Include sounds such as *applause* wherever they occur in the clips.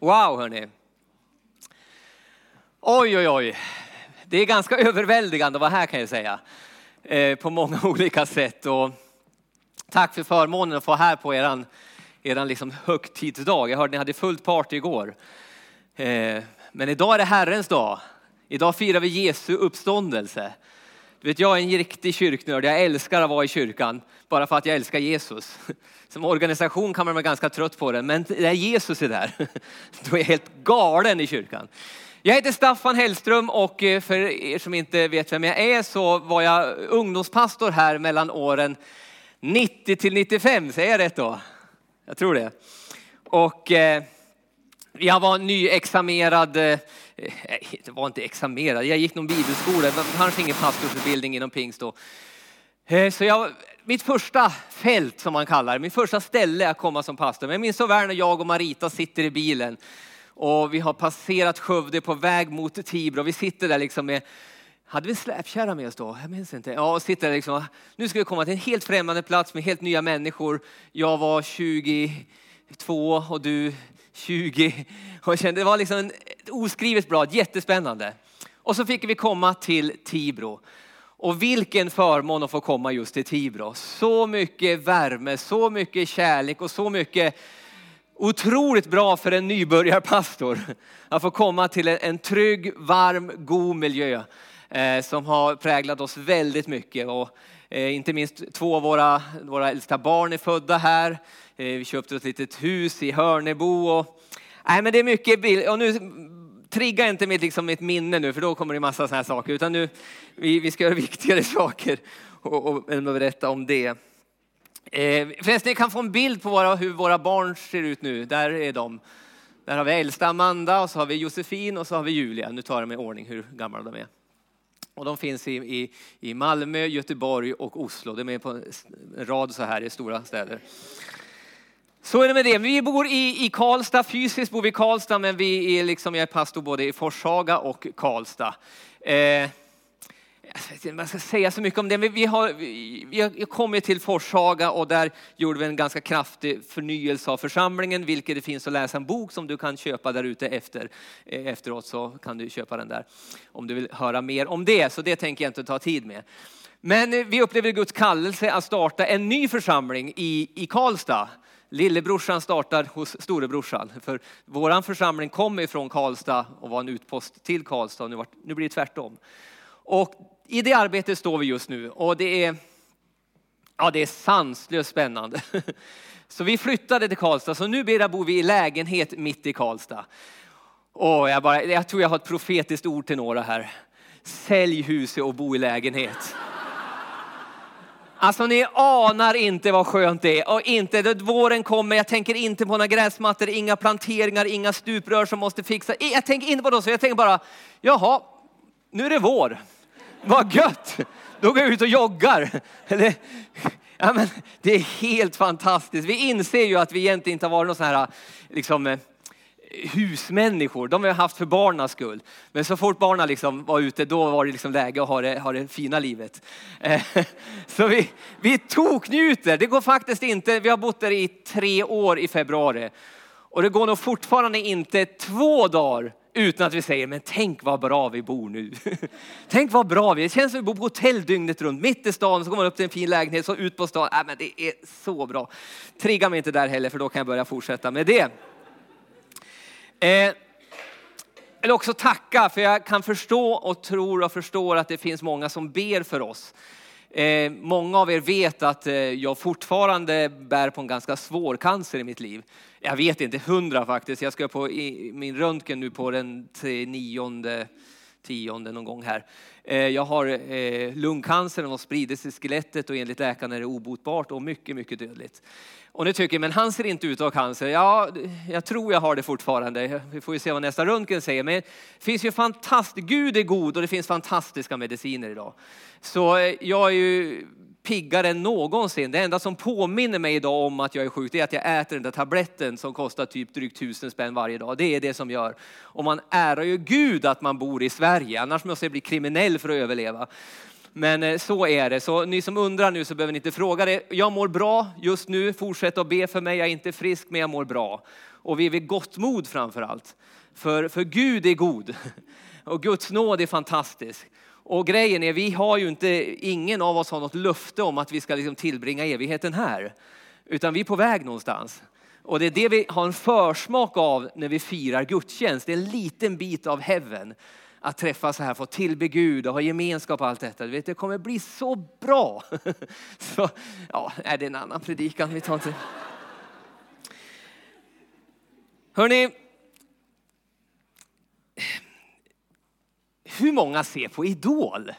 Wow hörni. Oj, oj, oj. Det är ganska överväldigande att vara här kan jag säga. Eh, på många *laughs* olika sätt. Och tack för förmånen att få här på eran, eran liksom högtidsdag. Jag hörde att ni hade fullt party igår. Eh, men idag är det Herrens dag. Idag firar vi Jesu uppståndelse. Du vet, jag är en riktig kyrknörd. Jag älskar att vara i kyrkan bara för att jag älskar Jesus. *laughs* Som organisation kan man vara ganska trött på det, men när Jesus är där, *laughs* då är jag helt galen i kyrkan. Jag heter Staffan Hellström och eh, för er som inte vet vem jag är så var jag ungdomspastor här mellan åren 90 till 95, säger jag rätt då? Jag tror det. Och eh, jag var nyexaminerad, eh, det var inte examinerad, jag gick någon bibelskola, det fanns ingen pastorsutbildning inom pingst då. Eh, så jag, mitt första fält som man kallar det, mitt första ställe att komma som pastor. Men jag minns så väl när jag och Marita sitter i bilen och vi har passerat Skövde på väg mot Tibro. Vi sitter där liksom med hade vi släpkärra med oss då? Jag minns inte. Ja, och sitter där liksom. Nu ska vi komma till en helt främmande plats med helt nya människor. Jag var 22 och du 20. Och jag kände, det var liksom ett oskrivet blad, jättespännande. Och så fick vi komma till Tibro. Och vilken förmån att få komma just till Tibro. Så mycket värme, så mycket kärlek och så mycket otroligt bra för en nybörjarpastor att få komma till en trygg, varm, god miljö Eh, som har präglat oss väldigt mycket. Och, eh, inte minst två av våra, våra äldsta barn är födda här. Eh, vi köpte ett litet hus i Hörnebo. Och, nej, men det är mycket bild. Och nu trigga inte mitt, liksom, mitt minne nu för då kommer det massa sådana här saker. Utan nu, vi, vi ska göra *laughs* viktigare saker och, och, än att berätta om det. Eh, förresten, ni kan få en bild på våra, hur våra barn ser ut nu. Där är de. Där har vi äldsta Amanda och så har vi Josefin och så har vi Julia. Nu tar jag dem i ordning hur gamla de är. Och de finns i, i, i Malmö, Göteborg och Oslo. De är på en rad så här i stora städer. Så är det med det. Vi bor i, i Karlstad, fysiskt bor vi i Karlstad, men vi är liksom, jag är pastor både i Forshaga och Karlstad. Eh, jag vet inte om jag ska säga så mycket om det, men vi har, vi har kommit till Forshaga och där gjorde vi en ganska kraftig förnyelse av församlingen, vilket det finns att läsa en bok som du kan köpa där ute efter. Eh, efteråt så kan du köpa den där om du vill höra mer om det, så det tänker jag inte ta tid med. Men eh, vi upplevde Guds kallelse att starta en ny församling i, i Karlstad Lillebrorsan startar hos storebrorsan. För vår församling kommer ifrån Karlstad och var en utpost till Karlstad. Nu, nu blir det tvärtom. Och i det arbetet står vi just nu och det är, ja, det är sanslöst spännande. *laughs* Så vi flyttade till Karlstad, så nu bor vi i lägenhet mitt i Karlstad. Och jag, bara, jag tror jag har ett profetiskt ord till några här. Sälj huset och bo i lägenhet. Alltså ni anar inte vad skönt det är. Och inte, våren kommer, jag tänker inte på några gräsmattor, inga planteringar, inga stuprör som måste fixas. Jag tänker inte på det, så jag tänker bara, jaha, nu är det vår. Vad gött! Då går jag ut och joggar. Ja, men det är helt fantastiskt. Vi inser ju att vi egentligen inte har varit någon sån här liksom, eh, husmänniskor, de har vi haft för barnens skull. Men så fort barnen liksom var ute, då var det liksom läge att ha det, ha det fina livet. Eh, *laughs* så vi, vi toknjuter. Det går faktiskt inte, vi har bott där i tre år i februari. Och det går nog fortfarande inte två dagar utan att vi säger, men tänk vad bra vi bor nu. *laughs* tänk vad bra vi är. Det känns som vi bor på hotell dygnet runt, mitt i stan, så går man upp till en fin lägenhet, så ut på stan. Äh, men det är så bra. Trigga mig inte där heller, för då kan jag börja fortsätta med det. Eh, eller också tacka, för jag kan förstå och tror och förstår att det finns många som ber för oss. Eh, många av er vet att eh, jag fortfarande bär på en ganska svår cancer i mitt liv. Jag vet inte, hundra faktiskt. Jag ska på i, min röntgen nu på den nionde, tionde någon gång här. Eh, jag har eh, lungcancer, den har spridits i skelettet och enligt läkaren är det obotbart och mycket, mycket dödligt. Och ni tycker, men han ser inte ut att ha cancer. Ja, jag tror jag har det fortfarande. Vi får ju se vad nästa röntgen säger. Men det finns ju fantastiskt, Gud är god och det finns fantastiska mediciner idag. Så eh, jag är ju piggare än någonsin. Det enda som påminner mig idag om att jag är sjuk, det är att jag äter den där tabletten som kostar typ drygt tusen spänn varje dag. Det är det som gör. Och man ärar ju Gud att man bor i Sverige, annars måste jag bli kriminell för att överleva. Men eh, så är det. Så ni som undrar nu så behöver ni inte fråga det. Jag mår bra just nu. Fortsätt att be för mig. Jag är inte frisk men jag mår bra. och vi är vid gott mod framför allt. För, för Gud är god *laughs* och Guds nåd är fantastisk. Och grejen är, vi har ju inte, ingen av oss har något löfte om att vi ska liksom tillbringa evigheten här. Utan vi är på väg någonstans. Och det är det vi har en försmak av när vi firar gudstjänst. Det är en liten bit av heaven. Att träffas här, få tillbe Gud och ha gemenskap och allt detta. Du vet, det kommer bli så bra. *laughs* Så, ja, är det en annan predikan? Vi tar inte. Hörrni, hur många ser på Idol?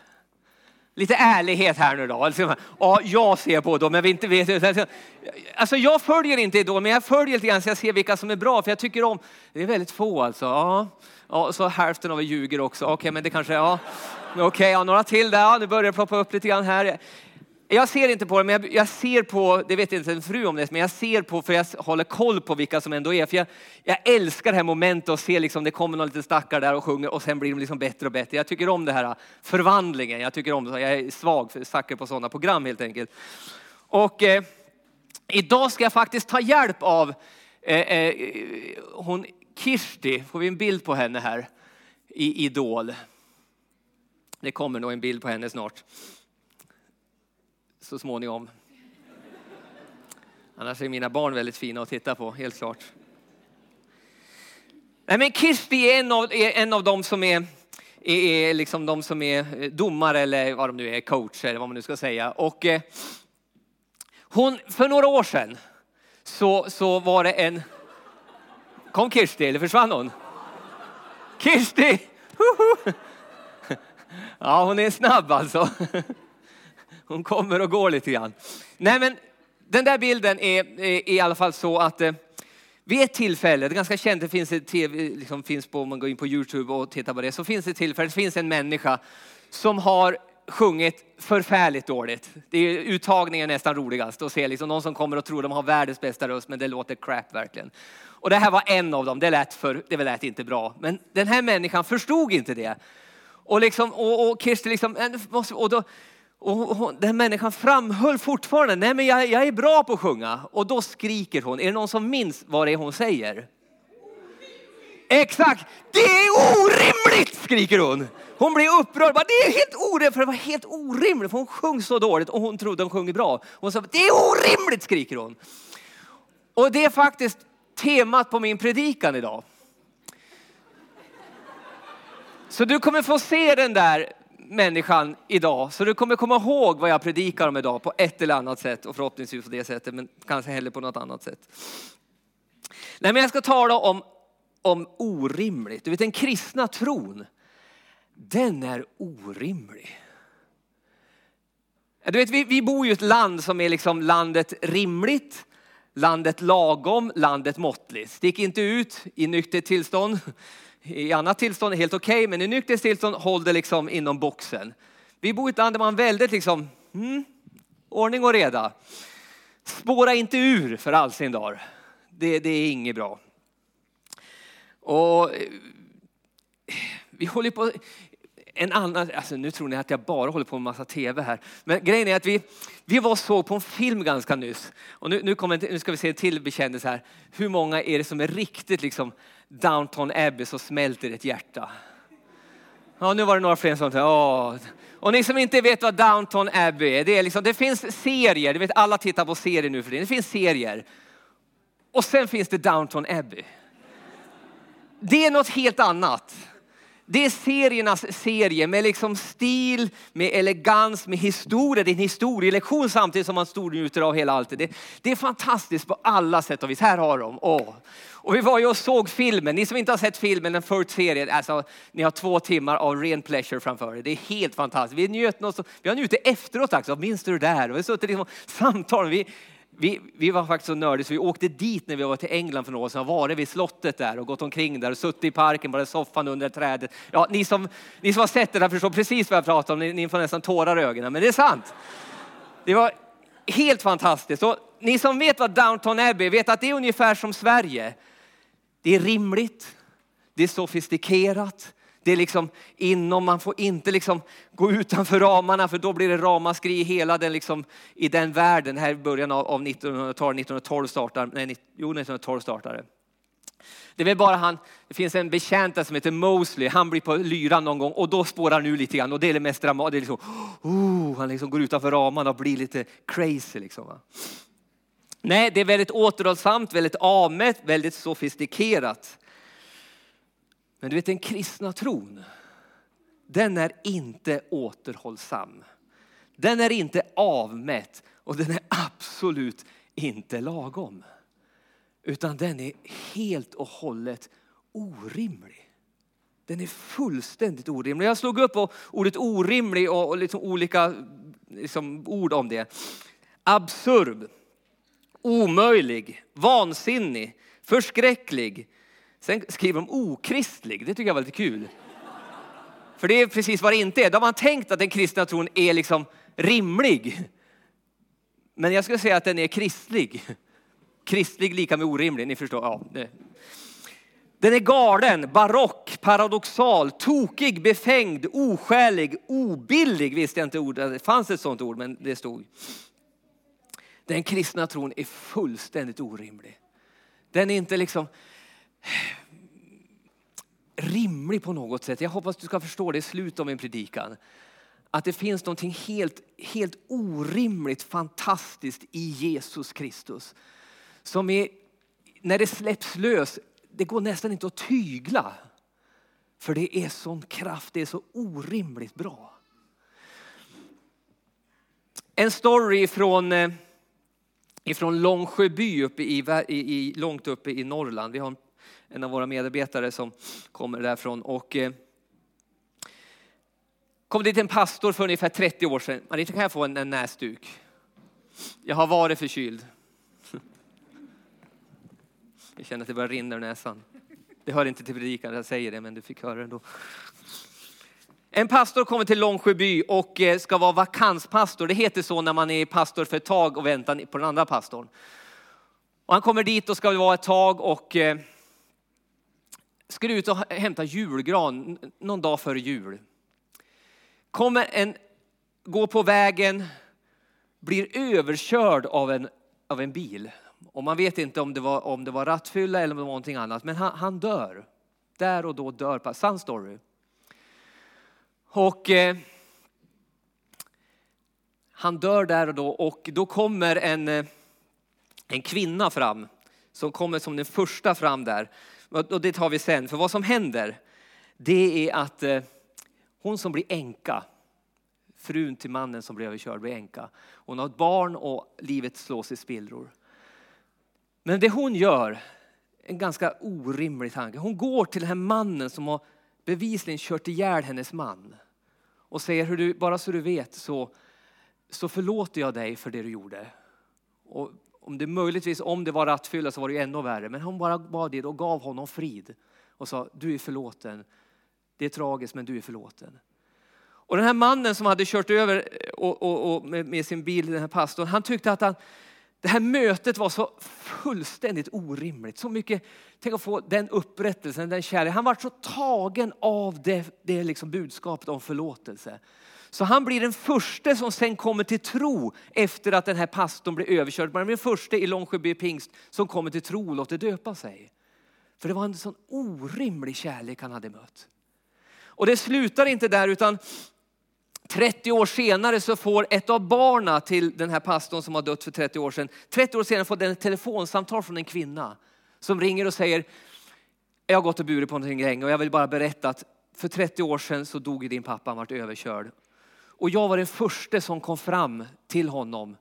Lite ärlighet här nu då. Alltså, ja, jag ser på dem, men vi inte vet. Alltså, alltså, jag följer inte Idol, men jag följer lite grann så jag ser vilka som är bra. För jag tycker om, det är väldigt få alltså. Ja, ja så hälften av er ljuger också. Okej, okay, men det kanske, ja. Okej, okay, ja, några till där. Ja, nu börjar det ploppa upp lite grann här. Jag ser inte på det, men jag, jag, ser på, det vet inte en fru om det, men jag ser på, för jag håller koll på vilka som ändå är. För jag, jag älskar det här momentet och ser liksom, det kommer någon liten stackare där och sjunger och sen blir de liksom bättre och bättre. Jag tycker om det här förvandlingen, jag tycker om det. Jag är svag för saker på sådana program helt enkelt. Och eh, idag ska jag faktiskt ta hjälp av eh, eh, hon Kirsti, får vi en bild på henne här i Idol. Det kommer nog en bild på henne snart så småningom. Annars är mina barn väldigt fina att titta på, helt klart. Nej, men Kirsti är en av, är en av dem som är, är, är liksom de som är eh, domare eller vad de nu är, coach eller vad man nu ska säga. Och eh, hon, för några år sedan så, så var det en... Kom Kirsti eller försvann hon? Kirsti! *laughs* Ja, hon är snabb alltså. *laughs* Hon kommer och går lite grann. Nej, men den där bilden är, är i alla fall så att eh, vid ett tillfälle, det är ganska känt, det finns, ett TV, liksom finns på, om man går in på Youtube och tittar på det, så finns det ett tillfälle, det finns en människa som har sjungit förfärligt dåligt. Det är uttagningen nästan roligast att se liksom någon som kommer och tror de har världens bästa röst men det låter crap verkligen. Och det här var en av dem, det lät, för, det lät inte bra. Men den här människan förstod inte det. Och, liksom, och, och Kirsti liksom, och då, och den människan framhöll fortfarande, nej men jag, jag, är bra på att sjunga. Och då skriker hon, är det någon som minns vad det är hon säger? Exakt, det är orimligt skriker hon. Hon blir upprörd, det är helt orimligt, för det var helt orimligt, för hon sjöng så dåligt och hon trodde hon sjunger bra. Hon sa, det är orimligt skriker hon. Och det är faktiskt temat på min predikan idag. Så du kommer få se den där människan idag. Så du kommer komma ihåg vad jag predikar om idag på ett eller annat sätt och förhoppningsvis på det sättet, men kanske heller på något annat sätt. Nej, men jag ska tala om, om orimligt. Du vet den kristna tron, den är orimlig. Du vet, vi, vi bor i ett land som är liksom landet rimligt, landet lagom, landet måttligt. Stick inte ut i nyktert tillstånd. I annat tillstånd är helt okej, okay, men i nyktert tillstånd håll det liksom inom boxen. Vi bor i ett land där man väldigt liksom, mm, ordning och reda. Spåra inte ur för all sin dag. Det, det är inget bra. Och eh, vi håller på, en annan, alltså nu tror ni att jag bara håller på med massa tv här. Men grejen är att vi, vi var så på en film ganska nyss. Och nu, nu, kommer, nu ska vi se en till bekännelse här. Hur många är det som är riktigt liksom Downton Abbey så smälter ett hjärta? Ja, nu var det några fler som åh. Och ni som inte vet vad Downton Abbey är, det, är liksom, det finns serier, du vet alla tittar på serier nu för det. Det finns serier. Och sen finns det Downton Abbey. Det är något helt annat. Det är seriernas serie med liksom stil, med elegans, med historia. Det är en historielektion samtidigt som man stornjuter av hela allt. Det, det är fantastiskt på alla sätt och vis. Här har de. Åh. Och vi var ju och såg filmen. Ni som inte har sett filmen, den följt serien, alltså, ni har två timmar av ren pleasure framför er. Det är helt fantastiskt. Vi njöt något, vi har njutit efteråt också. Minns du det där? Och vi har suttit liksom samtal. Vi, vi, vi var faktiskt så nördiga så vi åkte dit när vi var till England för några år sedan. Varit vid slottet där och gått omkring där och suttit i parken på soffan under trädet. Ja, ni som, ni som har sett det där förstår precis vad jag pratar om. Ni, ni får nästan tårar i ögonen, men det är sant. Det var helt fantastiskt. Och ni som vet vad Downton Abbey vet att det är ungefär som Sverige. Det är rimligt, det är sofistikerat, det är liksom inom, man får inte liksom gå utanför ramarna för då blir det ramaskri i hela den, liksom, i den världen. Här i början av, av 1900-talet, 1912 startar, nej, jo 1912 startar Det Det är väl bara han, det finns en betjänt som heter Mosley, han blir på lyran någon gång och då spårar han ur lite grann och det är det mest dramatiska. Liksom, oh, han liksom går utanför ramarna och blir lite crazy. Liksom, va? Nej, det är väldigt återhållsamt, väldigt avmätt, väldigt sofistikerat. Men du vet den kristna tron, den är inte återhållsam. Den är inte avmätt och den är absolut inte lagom. Utan den är helt och hållet orimlig. Den är fullständigt orimlig. Jag slog upp ordet orimlig och liksom olika liksom ord om det. Absurd, omöjlig, vansinnig, förskräcklig. Sen skriver de okristlig. Det tycker jag var lite kul. För det är precis vad det inte är. Då har man tänkt att den kristna tron är liksom rimlig. Men jag skulle säga att den är kristlig. Kristlig lika med orimlig, ni förstår. Ja, det. Den är galen, barock, paradoxal, tokig, befängd, oskälig, obillig. Visste jag inte ordet, det fanns ett sånt ord men det stod. Den kristna tron är fullständigt orimlig. Den är inte liksom rimlig på något sätt. Jag hoppas du ska förstå det i slutet av min predikan. Att det finns något helt, helt orimligt fantastiskt i Jesus Kristus. Som är, när det släpps lös, det går nästan inte att tygla. För det är sån kraft, det är så orimligt bra. En story från, eh, ifrån Långsjöby uppe i, i, långt uppe i Norrland. Vi har en en av våra medarbetare som kommer därifrån. Och, eh, kom dit en pastor för ungefär 30 år sedan. Anita, kan jag få en, en näsduk? Jag har varit förkyld. *laughs* Jag känner att det börjar rinna ur näsan. Det hör inte till predikan, jag säger det, men du fick höra det ändå. En pastor kommer till Långsjöby och eh, ska vara vakanspastor. Det heter så när man är pastor för ett tag och väntar på den andra pastorn. Och han kommer dit och ska vara ett tag och eh, skulle ut och hämta julgran någon dag före jul. Kommer en, går på vägen, blir överkörd av en, av en bil. Och man vet inte om det var, om det var rattfylla eller om det var någonting annat. Men han, han dör. Där och då dör sann story. Och eh, han dör där och då och då kommer en, eh, en kvinna fram. Som kommer som den första fram där. Och det tar vi sen. För vad som händer det är att eh, hon som blir änka, frun till mannen som blir överkörd blir änka. Hon har ett barn och livet slås i spillror. Men det hon gör, en ganska orimlig tanke. Hon går till den här mannen som har bevisligen kört ihjäl hennes man. Och säger, Hur du, bara så du vet så, så förlåter jag dig för det du gjorde. Och om det möjligtvis, om det var rattfylla så var det ju ännu värre. Men hon bara bad det och gav honom frid. Och sa, du är förlåten. Det är tragiskt men du är förlåten. Och den här mannen som hade kört över eh, och, och, och med, med, sin bil, den här pastorn, han tyckte att han, det här mötet var så fullständigt orimligt. Så mycket, tänk att få den upprättelsen, den kärleken. Han var så tagen av det, det liksom budskapet om förlåtelse. Så han blir den första som sen kommer till tro efter att den här pastorn blir överkörd. Han blir den första i Långsjöby pingst som kommer till tro och låter döpa sig. För det var en sån orimlig kärlek han hade mött. Och det slutar inte där utan 30 år senare så får ett av barna till den här pastorn som har dött för 30 år sedan, 30 år senare får den ett telefonsamtal från en kvinna som ringer och säger, jag har gått och burit på någonting länge och jag vill bara berätta att för 30 år sedan så dog din pappa, han vart överkörd. Och jag var den första som kom fram till honom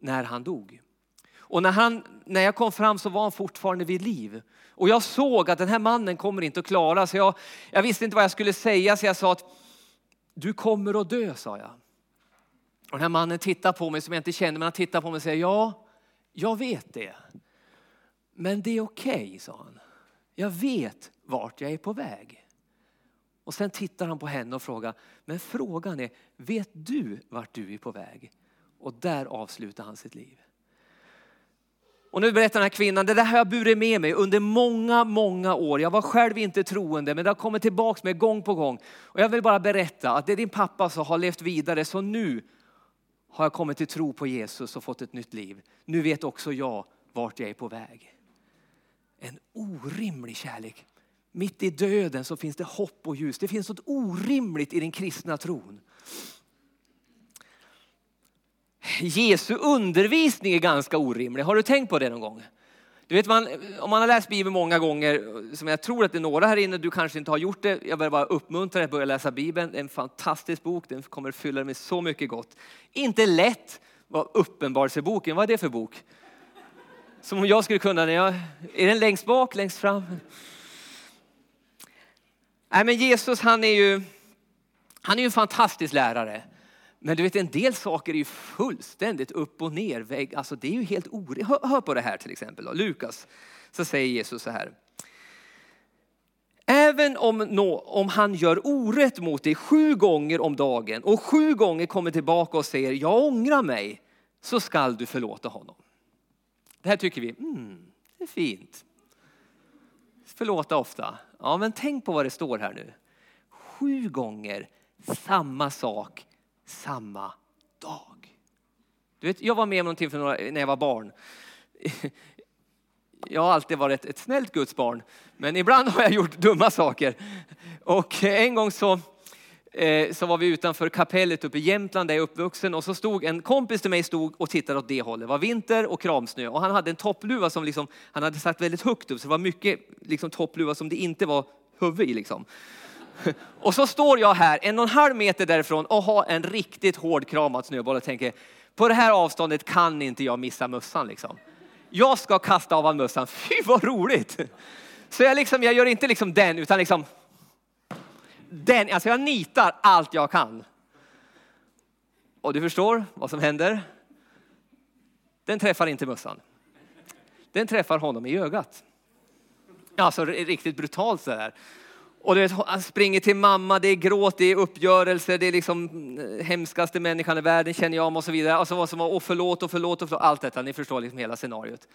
när han dog. Och när, han, när jag kom fram så var han fortfarande vid liv. Och jag såg att den här mannen kommer inte att klara sig. Jag, jag visste inte vad jag skulle säga så jag sa att du kommer att dö, sa jag. Och den här mannen tittar på mig som jag inte känner, men han tittar på mig och säger ja, jag vet det. Men det är okej, okay, sa han. Jag vet vart jag är på väg. Och sen tittar han på henne och frågar, men frågan är, vet du vart du är på väg? Och där avslutar han sitt liv. Och nu berättar den här kvinnan, det där har jag burit med mig under många, många år. Jag var själv inte troende, men det har kommit tillbaka med gång på gång. Och jag vill bara berätta att det din pappa sa har levt vidare, så nu har jag kommit till tro på Jesus och fått ett nytt liv. Nu vet också jag vart jag är på väg. En orimlig kärlek. Mitt i döden så finns det hopp och ljus. Det finns något orimligt i den kristna tron. Jesu undervisning är ganska orimlig. Har du tänkt på det någon gång? Du vet, man, om man har läst Bibeln många gånger, som jag tror att det är några här inne, du kanske inte har gjort det. Jag vill bara uppmuntra dig att börja läsa Bibeln. Det är en fantastisk bok, den kommer fylla dig med så mycket gott. Inte lätt, vad uppenbarelseboken, vad är det för bok? Som om jag skulle kunna när jag, är den längst bak, längst fram? Nej men Jesus han är ju, han är ju en fantastisk lärare. Men du vet en del saker är ju fullständigt upp och ner. Alltså det är ju helt orimligt. Hör, hör, på det här till exempel. Då. Lukas så säger Jesus så här. Även om, no, om han gör orätt mot dig sju gånger om dagen och sju gånger kommer tillbaka och säger jag ångrar mig så skall du förlåta honom. Det här tycker vi, mm, det är fint. Förlåta ofta. Ja men tänk på vad det står här nu. Sju gånger samma sak samma dag. Du vet, jag var med om någonting för några, när jag var barn. *laughs* Jag har alltid varit ett, ett snällt Guds barn, men ibland har jag gjort dumma saker. Och en gång så, eh, så var vi utanför kapellet uppe i Jämtland där jag är uppvuxen och så stod en kompis till mig stod och tittade åt det hållet. Det var vinter och kramsnö och han hade en toppluva som liksom, han hade satt väldigt högt upp så det var mycket liksom, toppluva som det inte var huvud i. Liksom. *laughs* Och så står jag här en och en halv meter därifrån och har en riktigt hårdkramad snöboll och tänker på det här avståndet kan inte jag missa mössan liksom. Jag ska kasta av mössan, *laughs* fy vad roligt! Så jag, liksom, jag gör inte liksom den utan liksom den, alltså jag nitar allt jag kan. Och du förstår vad som händer? Den träffar inte mössan. Den träffar honom i ögat. Alltså riktigt brutalt sådär. Och du vet, han springer till mamma, det är gråt, det är uppgörelse, det är liksom eh, hemskaste människan i världen känner jag om och så vidare. Alltså, och så var som och förlåt och förlåt och förlåt. Allt detta, ni förstår liksom hela scenariot.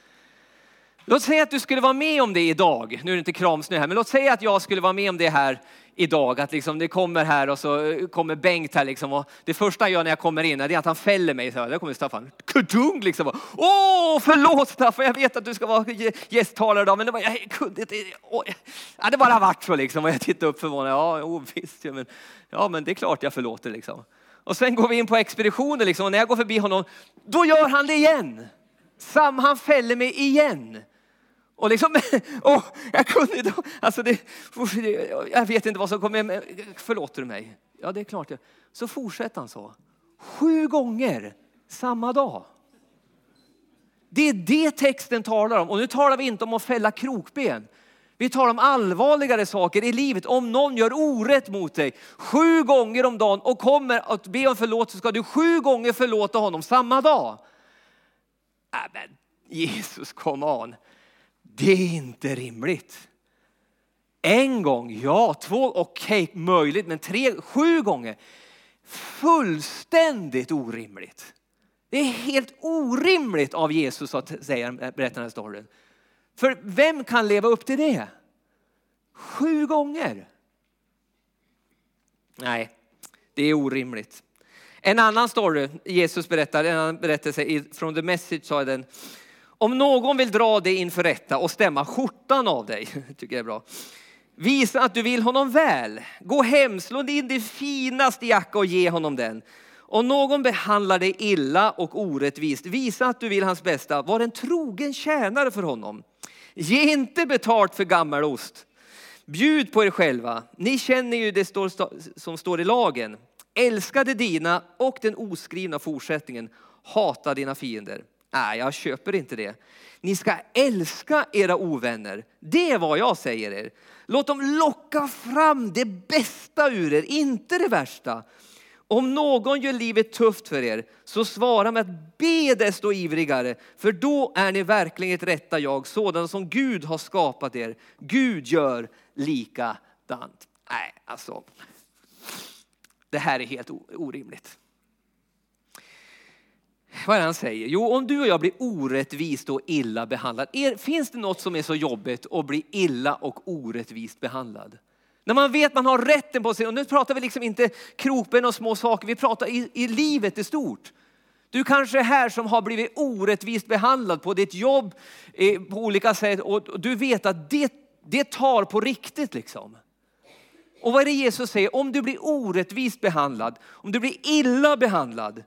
Låt säga att du skulle vara med om det idag. Nu är det inte kramsnö här, men låt säga att jag skulle vara med om det här idag. Att liksom det kommer här och så kommer Bengt här liksom. Och det första jag gör när jag kommer in är att han fäller mig. Så där kommer Staffan. Kudung liksom. Åh, förlåt Staffan, jag vet att du ska vara gästtalare idag. Men det var, jag kunde inte. Ja, det bara vart så liksom. Och jag tittade upp förvånad. Ja, oh, visst. Ja men, ja, men det är klart jag förlåter liksom. Och sen går vi in på expeditionen liksom. Och när jag går förbi honom, då gör han det igen. Sam, han fäller mig igen. Och liksom, *laughs* oh, jag kunde inte, alltså det, jag vet inte vad som kommer, förlåter du mig? Ja, det är klart. Så fortsätter han så. Sju gånger samma dag. Det är det texten talar om. Och nu talar vi inte om att fälla krokben. Vi talar om allvarligare saker i livet. Om någon gör orätt mot dig sju gånger om dagen och kommer att be om förlåtelse ska du sju gånger förlåta honom samma dag. Äh, men Jesus, come on. Det är inte rimligt. En gång, ja, två, okej, okay, möjligt, men tre, sju gånger. Fullständigt orimligt. Det är helt orimligt av Jesus att säga, berätta den här storyn. För vem kan leva upp till det? Sju gånger. Nej, det är orimligt. En annan story Jesus berättar, en annan berättelse från The Message sa den, om någon vill dra dig inför rätta och stämma skjortan av dig, *laughs* tycker jag är bra. Visa att du vill honom väl. Gå hem, slå in din finaste jacka och ge honom den. Om någon behandlar dig illa och orättvist, visa att du vill hans bästa. Var en trogen tjänare för honom. Ge inte betalt för gammelost. Bjud på er själva. Ni känner ju det som står i lagen. Älska det dina och den oskrivna fortsättningen. Hata dina fiender. Nej, jag köper inte det. Ni ska älska era ovänner. Det är vad jag säger er. Låt dem locka fram det bästa ur er, inte det värsta. Om någon gör livet tufft för er, så svara med att be desto ivrigare. För då är ni verkligen ett rätta jag, sådan som Gud har skapat er. Gud gör likadant. Nej, alltså. Det här är helt orimligt. Vad är det han säger? Jo, om du och jag blir orättvist och illa behandlad. finns det något som är så jobbigt att bli illa och orättvist behandlad? När man vet man har rätten på sig, och nu pratar vi liksom inte kroppen och små saker, vi pratar i, i livet i stort. Du kanske är här som har blivit orättvist behandlad på ditt jobb eh, på olika sätt och du vet att det, det tar på riktigt liksom. Och vad är det Jesus säger? Om du blir orättvist behandlad, om du blir illa behandlad,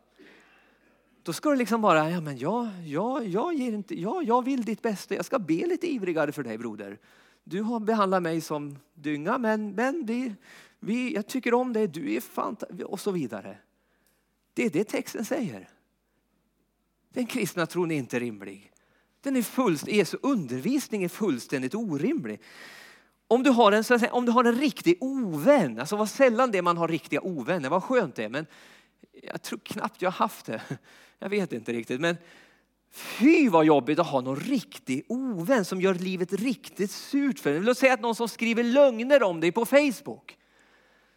då ska du liksom bara, ja men jag, jag, jag, ger inte, ja, jag vill ditt bästa, jag ska be lite ivrigare för dig broder. Du har behandlat mig som dynga men, men vi, vi, jag tycker om dig, du är fantastisk och så vidare. Det är det texten säger. Den kristna tron är inte rimlig. Den är Jesu undervisning är fullständigt orimlig. Om du har en, så säga, om du har en riktig ovän, alltså vad sällan det man har riktiga ovänner, vad skönt det är. Men jag tror knappt jag har haft det. Jag vet inte riktigt. Men fy vad jobbigt att ha någon riktig ovän som gör livet riktigt surt för dig. Låt säga att någon som skriver lögner om dig på Facebook.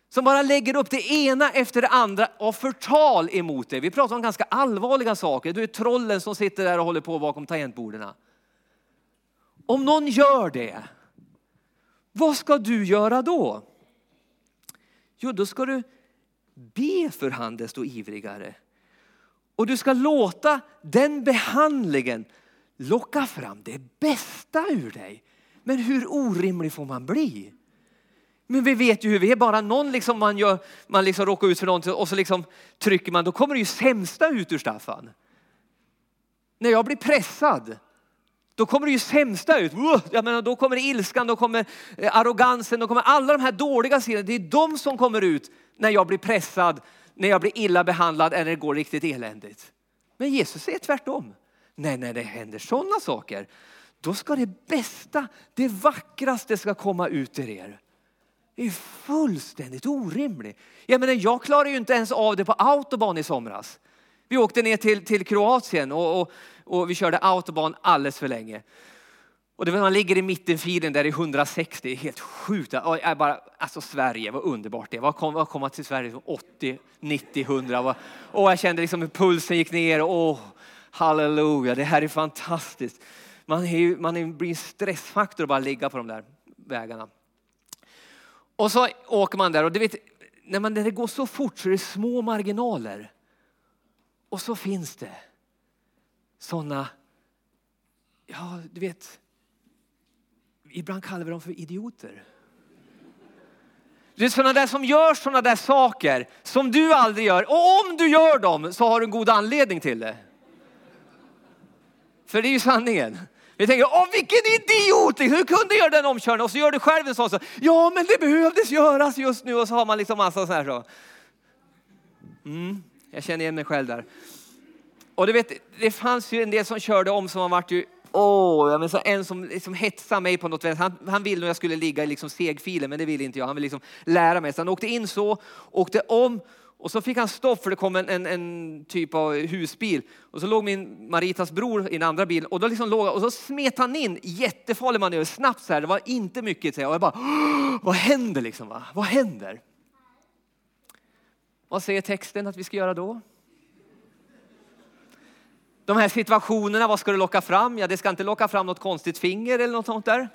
Som bara lägger upp det ena efter det andra av förtal emot dig. Vi pratar om ganska allvarliga saker. Du är trollen som sitter där och håller på bakom tangentborden. Om någon gör det, vad ska du göra då? Jo, då ska du be för han desto ivrigare. Och du ska låta den behandlingen locka fram det bästa ur dig. Men hur orimlig får man bli? Men vi vet ju hur vi är, bara någon liksom man, gör, man liksom råkar ut för någonting och så liksom trycker man, då kommer det ju sämsta ut ur Staffan. När jag blir pressad, då kommer det ju sämsta ut. Uh, jag menar, då kommer ilskan, då kommer eh, arrogansen, då kommer alla de här dåliga sidorna. Det är de som kommer ut när jag blir pressad, när jag blir illa behandlad eller det går riktigt eländigt. Men Jesus säger tvärtom. Nej, när det händer sådana saker, då ska det bästa, det vackraste ska komma ut ur er. Det är fullständigt orimligt. Jag, menar, jag klarade ju inte ens av det på autobahn i somras. Vi åkte ner till, till Kroatien och, och, och vi körde autobahn alldeles för länge. Och det var, man ligger i mittenfilen där i 160, det är helt sjukt. Bara, alltså Sverige, vad underbart det var. Kom, att komma till Sverige 80, 90, 100. Och jag kände liksom hur pulsen gick ner. Åh, halleluja, det här är fantastiskt. Man, är, man blir en stressfaktor att bara ligga på de där vägarna. Och så åker man där och du vet, när, man, när det går så fort så är det små marginaler. Och så finns det sådana, ja du vet, ibland kallar vi dem för idioter. Det är sådana där som gör sådana där saker som du aldrig gör. Och om du gör dem så har du en god anledning till det. För det är ju sanningen. Vi tänker, åh vilken idiot! Hur kunde jag göra den omkörningen? Och så gör du själv en sån så, ja men det behövdes göras just nu. Och så har man liksom massa sådana här så. Mm, jag känner igen mig själv där. Och du vet, det fanns ju en del som körde om som har varit ju Åh, oh, jag en som liksom hetsade mig på något sätt. Han, han ville att jag skulle ligga i liksom segfilen, men det ville inte jag. Han ville liksom lära mig. Så han åkte in så, åkte om och så fick han stopp för det kom en, en, en, typ av husbil. Och så låg min Maritas bror i den andra bilen och, då liksom låg, och så smet han in, jättefarlig manöver, snabbt så här. Det var inte mycket. Och jag bara, vad händer liksom? Va? Vad händer? Vad säger texten att vi ska göra då? De här situationerna, vad ska det locka fram? Ja, det ska inte locka fram något konstigt finger eller något sånt där.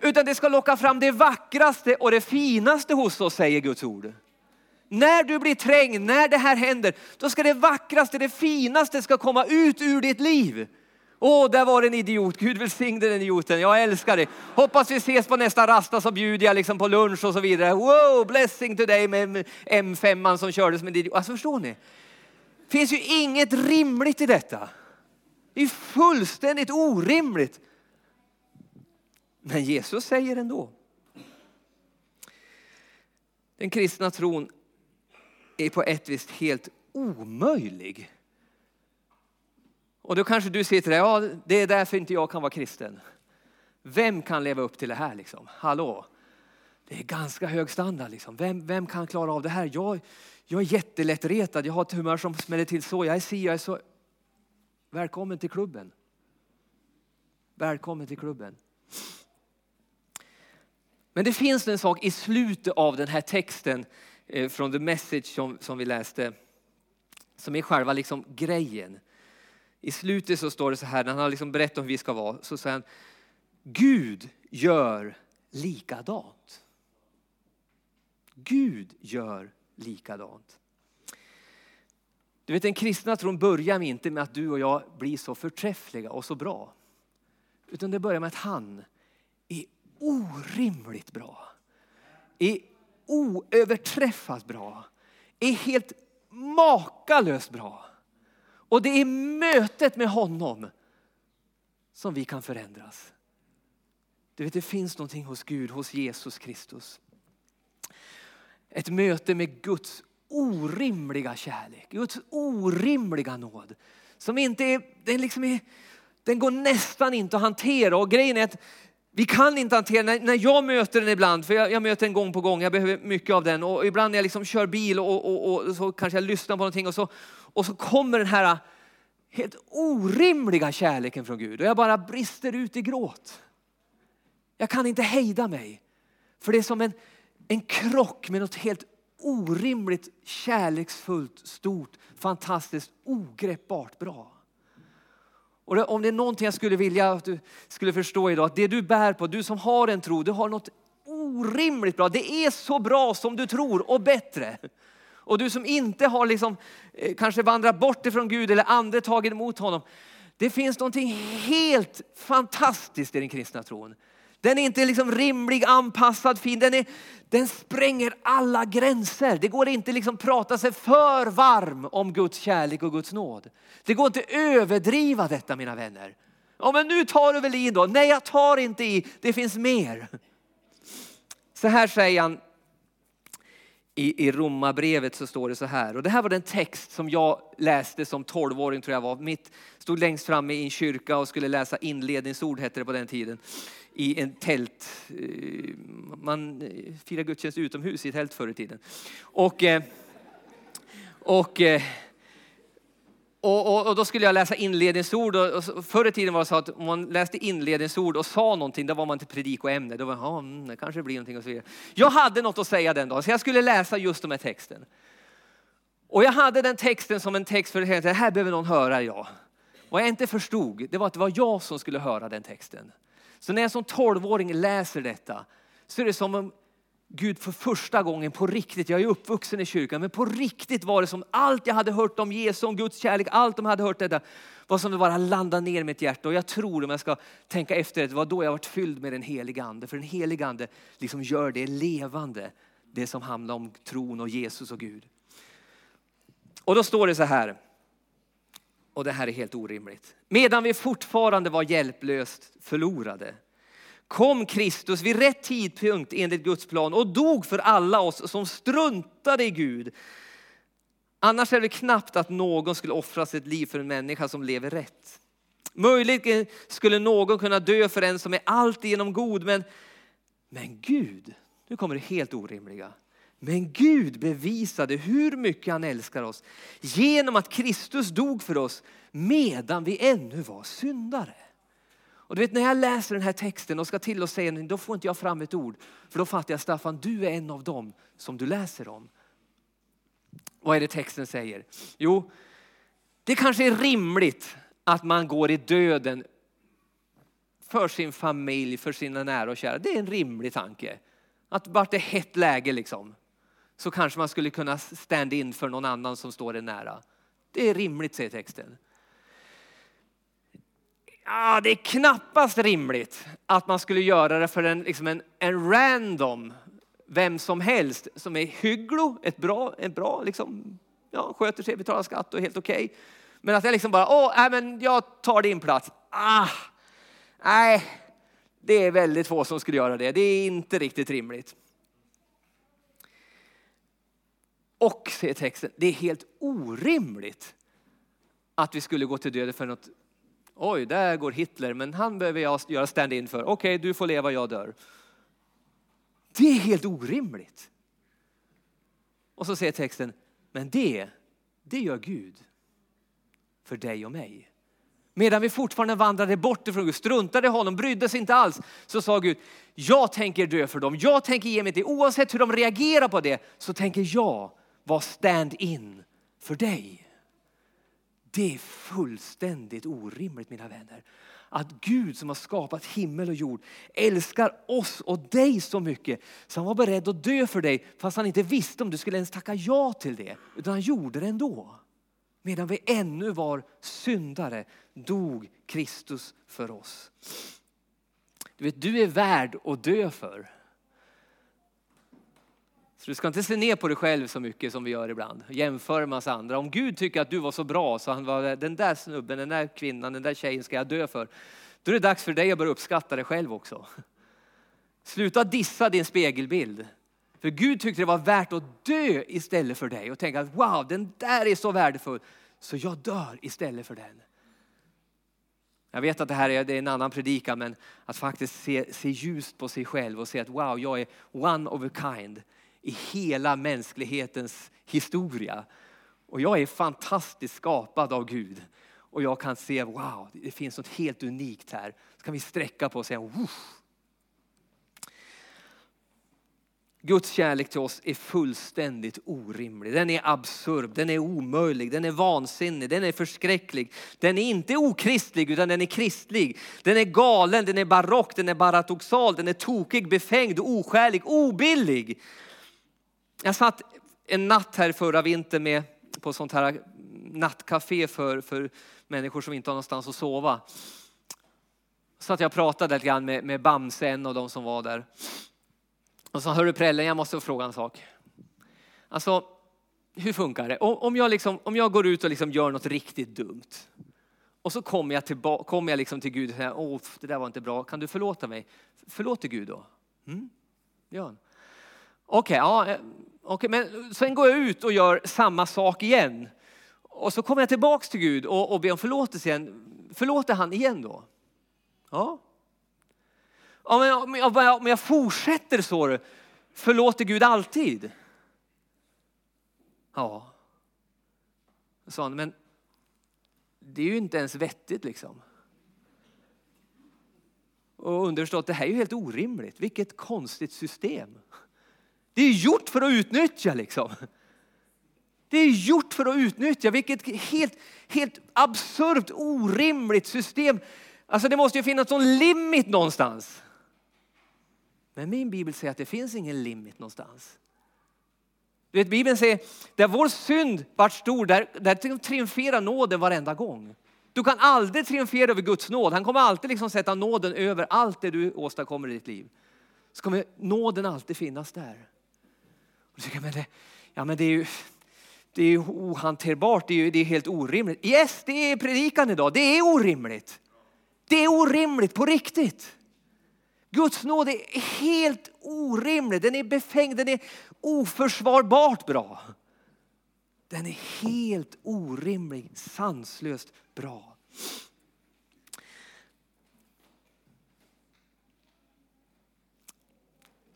Utan det ska locka fram det vackraste och det finaste hos oss, säger Guds ord. När du blir trängd, när det här händer, då ska det vackraste, det finaste ska komma ut ur ditt liv. Åh, där var en idiot. Gud välsigne den idioten. Jag älskar dig. Hoppas vi ses på nästa rasta så bjuder jag liksom på lunch och så vidare. Wow, blessing to dig med M5 som kördes med idiot. Alltså förstår ni? Det finns ju inget rimligt i detta. Det är fullständigt orimligt. Men Jesus säger ändå. Den kristna tron är på ett vis helt omöjlig. Och då kanske du sitter där, ja det är därför inte jag kan vara kristen. Vem kan leva upp till det här liksom? Hallå? Det är ganska hög standard liksom. Vem, vem kan klara av det här? Jag, jag är jättelättretad, jag har ett humör som smäller till så. Jag är si, jag är så. Välkommen till klubben. Välkommen till klubben. Men det finns en sak i slutet av den här texten eh, från The Message som, som vi läste, som är själva liksom grejen. I slutet så står det så här, när han har liksom berättat om hur vi ska vara, så säger han, Gud gör likadant. Gud gör likadant. Du vet den kristna tron börjar inte med att du och jag blir så förträffliga och så bra. Utan det börjar med att han är orimligt bra. Är oöverträffat bra. Är helt makalöst bra. Och det är mötet med honom som vi kan förändras. Du vet, det finns någonting hos Gud, hos Jesus Kristus. Ett möte med Guds orimliga kärlek, Guds orimliga nåd. Som inte är, den, liksom är, den går nästan inte att hantera. Och grejen är att vi kan inte hantera när, när jag möter den ibland, för jag, jag, möter den gång på gång, jag behöver mycket av den. Och ibland när jag liksom kör bil och, och, och, och så kanske jag lyssnar på någonting och så, och så kommer den här helt orimliga kärleken från Gud och jag bara brister ut i gråt. Jag kan inte hejda mig. För det är som en, en krock med något helt orimligt kärleksfullt, stort, fantastiskt, ogreppbart bra. Och om det är någonting jag skulle vilja att du skulle förstå idag, att det du bär på, du som har en tro, du har något orimligt bra. Det är så bra som du tror och bättre. Och du som inte har liksom, eh, kanske vandrat bort ifrån Gud eller andra tagit emot honom. Det finns någonting helt fantastiskt i den kristna tron. Den är inte liksom rimlig, anpassad, fin. Den, är, den spränger alla gränser. Det går inte liksom prata sig för varm om Guds kärlek och Guds nåd. Det går inte överdriva detta mina vänner. Ja men nu tar du väl i då? Nej jag tar inte i, det finns mer. Så här säger han i, i Romarbrevet så står det så här. Och det här var den text som jag läste som 12-åring tror jag var. Mitt, stod längst fram i en kyrka och skulle läsa inledningsord hette det på den tiden. I en tält. Eh, man firade firar gudstjänst utomhus i tält förr i tiden. Och, eh, och och, och, och, då skulle jag läsa inledningsord. Och, förr i tiden var det så att om man läste inledningsord och sa någonting, då var man till predikoämne. Då var ja, mm, det kanske blir någonting och så vidare. Jag hade något att säga den dagen, så jag skulle läsa just de här texten. Och jag hade den texten som en text för att det här behöver någon höra, ja. Vad jag inte förstod, det var att det var jag som skulle höra den texten. Så när jag som tolvåring läser detta, så är det som om Gud för första gången på riktigt, jag är uppvuxen i kyrkan, men på riktigt var det som allt jag hade hört om Jesus, om Guds kärlek, allt de hade hört detta var som det bara landade ner i mitt hjärta. Och jag tror om jag ska tänka efter det var då jag varit fylld med den Helige ande. För den Helige ande liksom gör det levande, det som handlar om tron och Jesus och Gud. Och då står det så här, och det här är helt orimligt. Medan vi fortfarande var hjälplöst förlorade kom Kristus vid rätt tidpunkt enligt Guds plan och dog för alla oss som struntade i Gud. Annars är det knappt att någon skulle offra sitt liv för en människa som lever rätt. Möjligen skulle någon kunna dö för en som är alltigenom god, men, men Gud, nu kommer det helt orimliga. Men Gud bevisade hur mycket han älskar oss genom att Kristus dog för oss medan vi ännu var syndare. Och du vet när jag läser den här texten och ska till och säga då får inte jag fram ett ord. För då fattar jag Staffan, du är en av dem som du läser om. Vad är det texten säger? Jo, det kanske är rimligt att man går i döden för sin familj, för sina nära och kära. Det är en rimlig tanke. Att vart det hett läge liksom, så kanske man skulle kunna stand in för någon annan som står en nära. Det är rimligt säger texten ja, det är knappast rimligt att man skulle göra det för en, liksom en, en random, vem som helst som är hygglo, ett bra, en bra liksom, ja, sköter sig, betalar skatt och är helt okej. Okay. Men att jag liksom bara, åh, nej, men jag tar din plats. Ah, nej, det är väldigt få som skulle göra det. Det är inte riktigt rimligt. Och, säger texten, det är helt orimligt att vi skulle gå till döden för något Oj, där går Hitler, men han behöver jag göra stand-in för. Okej, okay, du får leva, jag dör. Det är helt orimligt. Och så säger texten, men det, det gör Gud för dig och mig. Medan vi fortfarande vandrade bort ifrån Gud, struntade i honom, brydde sig inte alls, så sa Gud, jag tänker dö för dem, jag tänker ge mig det. Oavsett hur de reagerar på det så tänker jag vara stand-in för dig. Det är fullständigt orimligt mina vänner. Att Gud som har skapat himmel och jord älskar oss och dig så mycket så han var beredd att dö för dig fast han inte visste om du skulle ens tacka ja till det. Utan han gjorde det ändå. Medan vi ännu var syndare dog Kristus för oss. Du vet, du är värd att dö för. Så du ska inte se ner på dig själv så mycket som vi gör ibland. jämför med massa andra. Om Gud tycker att du var så bra så han var den där snubben, den där kvinnan, den där tjejen ska jag dö för. Då är det dags för dig att börja uppskatta dig själv också. Sluta dissa din spegelbild. För Gud tyckte det var värt att dö istället för dig och tänka att wow, den där är så värdefull så jag dör istället för den. Jag vet att det här är, en annan predikan men att faktiskt se, se ljust på sig själv och se att wow, jag är one of a kind i hela mänsklighetens historia. Och jag är fantastiskt skapad av Gud. Och jag kan se, wow, det finns något helt unikt här. Så kan vi sträcka på och säga, Woof. Guds kärlek till oss är fullständigt orimlig. Den är absurd, den är omöjlig, den är vansinnig, den är förskräcklig. Den är inte okristlig utan den är kristlig. Den är galen, den är barock, den är baratoxal, den är tokig, befängd, oskälig, obillig. Jag satt en natt här förra vintern med, på sånt här nattcafé för, för människor som inte har någonstans att sova. Så att jag pratade lite grann med, med Bamse, en av de som var där. Och så hörru prällen, jag måste fråga en sak. Alltså, hur funkar det? Om jag, liksom, om jag går ut och liksom gör något riktigt dumt och så kommer jag, tillba, kommer jag liksom till Gud och säger, åh, det där var inte bra, kan du förlåta mig? Förlåter Gud då? Mm? Okej, okay, ja, eh, okay, men sen går jag ut och gör samma sak igen. Och så kommer jag tillbaks till Gud och, och ber om förlåtelse igen. Förlåter han igen då? Ja, om jag, om jag fortsätter så, förlåter Gud alltid? Ja. Sa han, men det är ju inte ens vettigt liksom. Och underförstått, det här är ju helt orimligt. Vilket konstigt system. Det är gjort för att utnyttja liksom. Det är gjort för att utnyttja. Vilket helt, helt absurt, orimligt system. Alltså det måste ju finnas någon limit någonstans. Men min bibel säger att det finns ingen limit någonstans. Du vet, Bibeln säger, där vår synd vart stor, där, där triumferar nåden varenda gång. Du kan aldrig triumfera över Guds nåd. Han kommer alltid liksom sätta nåden över allt det du åstadkommer i ditt liv. Så kommer nåden alltid finnas där. Och du men det, ja, men det är ju det är ohanterbart, det är, det är helt orimligt. Yes, det är predikan idag. Det är orimligt. Det är orimligt på riktigt. Guds nåd är helt orimlig, den är befängd, den är oförsvarbart bra. Den är helt orimlig, sanslöst bra.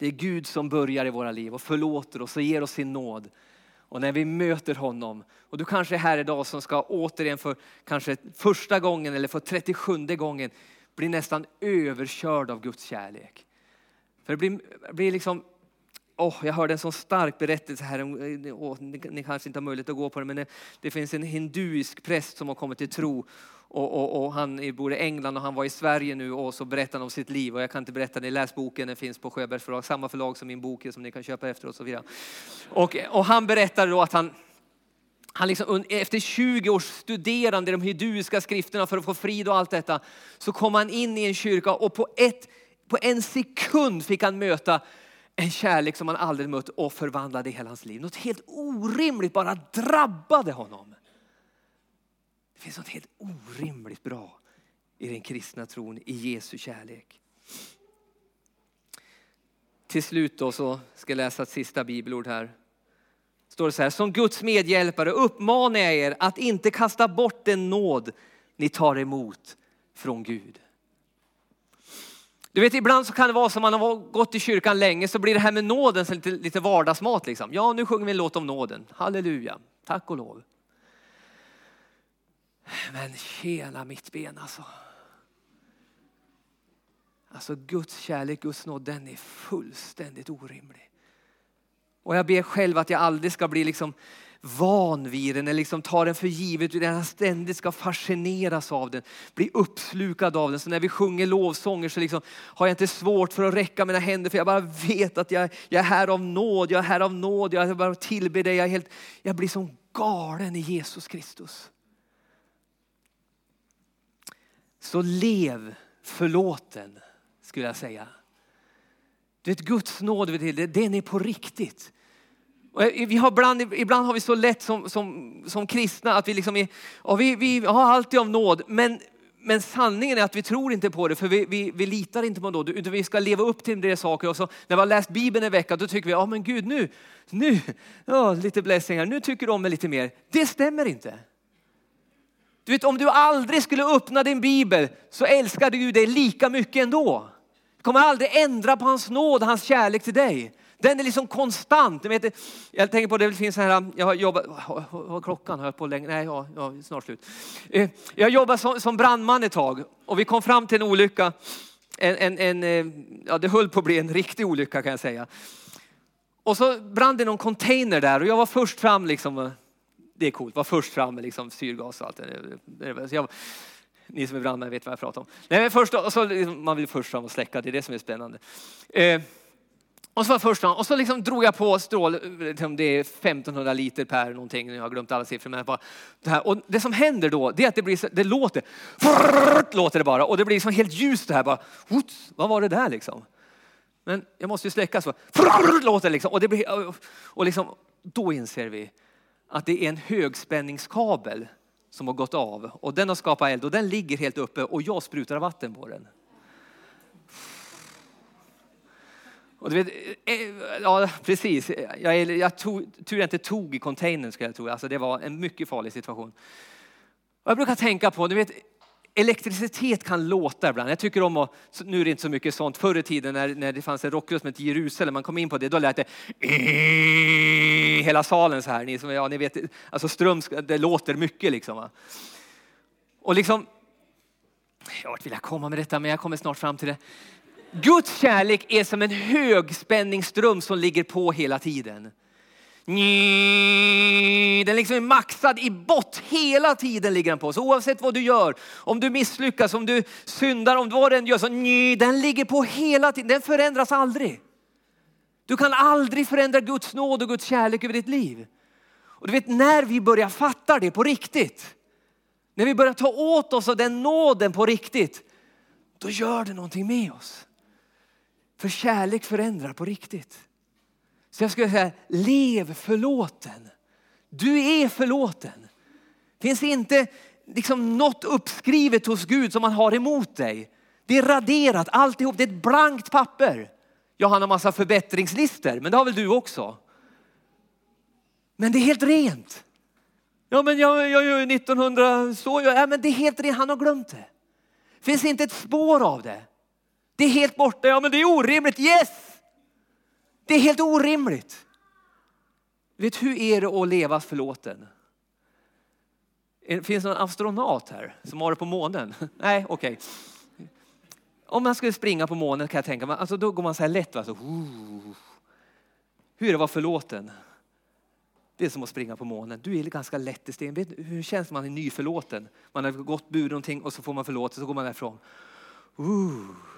Det är Gud som börjar i våra liv och förlåter oss och ger oss sin nåd. Och när vi möter honom, och du kanske är här idag som ska återigen för kanske första gången eller för 37 gången bli nästan överkörd av Guds kärlek. För det blir, blir liksom, oh, jag hörde en sån stark berättelse här, oh, ni, ni, kanske inte har möjlighet att gå på det, men det, det finns en hinduisk präst som har kommit till tro och, och, och, han bor i England och han var i Sverige nu och så berättar han om sitt liv. Och jag kan inte berätta, ni läs boken, den finns på Sjöbergs förlag, samma förlag som min bok som ni kan köpa efteråt och så vidare. Och, och han berättade då att han, han liksom, efter 20 års studerande i de hinduiska skrifterna för att få frid och allt detta, så kom han in i en kyrka och på, ett, på en sekund fick han möta en kärlek som han aldrig mött och förvandlade hela hans liv. Något helt orimligt bara drabbade honom. Det finns något helt orimligt bra i den kristna tron, i Jesu kärlek. Till slut då så ska jag läsa ett sista bibelord här står det så här, som Guds medhjälpare uppmanar jag er att inte kasta bort den nåd ni tar emot från Gud. Du vet ibland så kan det vara som man har gått i kyrkan länge så blir det här med nåden lite, lite vardagsmat liksom. Ja nu sjunger vi en låt om nåden, halleluja, tack och lov. Men tjena mitt ben alltså. Alltså Guds kärlek, Guds nåd, den är fullständigt orimlig. Och jag ber själv att jag aldrig ska bli liksom van vid den eller liksom tar den för givet utan han ständigt ska fascineras av den, bli uppslukad av den. Så när vi sjunger lovsånger så liksom har jag inte svårt för att räcka mina händer för jag bara vet att jag, jag är här av nåd, jag är här av nåd, jag bara tillber dig. Jag, är helt, jag blir som galen i Jesus Kristus. Så lev förlåten skulle jag säga. Du vet Guds nåd, den är på riktigt. Eh, vi har ibland, ibland har vi så lätt som, som, som kristna att vi, liksom är, vi, vi har alltid av nåd. Men, men sanningen är att vi tror inte på det för vi, vi, vi litar inte på nåd. Utan vi ska leva upp till det saker. Och så, när vi har läst Bibeln en vecka då tycker vi, ja men Gud nu, nu, ja, lite blessing här, nu tycker du om mig lite mer. Det stämmer inte. Du vet om du aldrig skulle öppna din bibel så älskar Gud dig lika mycket ändå. Du kommer aldrig ändra på hans nåd, hans kärlek till dig. Den är liksom konstant. Jag, vet, jag tänker på det finns så här, jag har jobbat, vad klockan har jag på länge? Nej, ja, ja, snart slut. Eh, jag jobbade som, som brandman ett tag och vi kom fram till en olycka. En, en, en, eh, ja, det höll på att bli en riktig olycka kan jag säga. Och så brann det någon container där och jag var först fram liksom. Det är coolt, var först fram med liksom syrgas och allt. Jag, ni som är brandmän vet vad jag pratar om. Nej, men först, och så, liksom, man vill först fram och släcka, det är det som är spännande. Eh, och så var första, och så liksom drog jag på strål, liksom det är 1500 liter per någonting, jag har glömt alla siffror. Men bara, det, här. Och det som händer då, det är att det, blir, det låter, frrrt, låter det bara, och det blir som helt ljust det här. Bara, vad var det där liksom? Men jag måste ju släcka så, frrrt, låter det liksom. Och, det blir, och liksom, då inser vi att det är en högspänningskabel som har gått av och den har skapat eld och den ligger helt uppe och jag sprutar vatten på den. Och du vet, eh, eh, ja, precis. Jag, jag tog, tur jag inte tog i containern ska jag tro. Alltså det var en mycket farlig situation. Och jag brukar tänka på, du vet, elektricitet kan låta ibland. Jag tycker om att, nu är det inte så mycket sånt, förr i tiden när, när det fanns en rockgrupp som hette Jerusalem, man kom in på det, då lät det *laughs* hela salen så här. Ni, som, ja, ni vet, alltså ström, det låter mycket liksom. Va? Och liksom, vart vill jag komma med detta, men jag kommer snart fram till det. Guds kärlek är som en högspänningsström som ligger på hela tiden. Den liksom är maxad i bott hela tiden ligger den på. Så oavsett vad du gör, om du misslyckas, om du syndar, om vad den gör, så den ligger på hela tiden. Den förändras aldrig. Du kan aldrig förändra Guds nåd och Guds kärlek över ditt liv. Och du vet när vi börjar fatta det på riktigt, när vi börjar ta åt oss av den nåden på riktigt, då gör det någonting med oss. För kärlek förändrar på riktigt. Så jag skulle säga, lev förlåten. Du är förlåten. Det finns inte liksom något uppskrivet hos Gud som man har emot dig. Det är raderat alltihop, det är ett blankt papper. Jag har en massa förbättringslistor, men det har väl du också? Men det är helt rent. Ja, men jag, jag, jag 1900 så, ja, men det är helt rent, han har glömt det. Det finns inte ett spår av det. Det är helt borta. Ja, men det är orimligt. Yes! Det är helt orimligt. Vet hur är det att leva förlåten? Finns det någon astronaut här som har det på månen? *laughs* Nej, okej. Okay. Om man skulle springa på månen kan jag tänka mig, alltså då går man så här lätt. Va? Så, Hur är det att vara förlåten? Det är som att springa på månen. Du är ganska lätt i sten. Vet, hur känns det när man är nyförlåten? Man har gått bud någonting och så får man förlåtelse och så går man därifrån. Uh.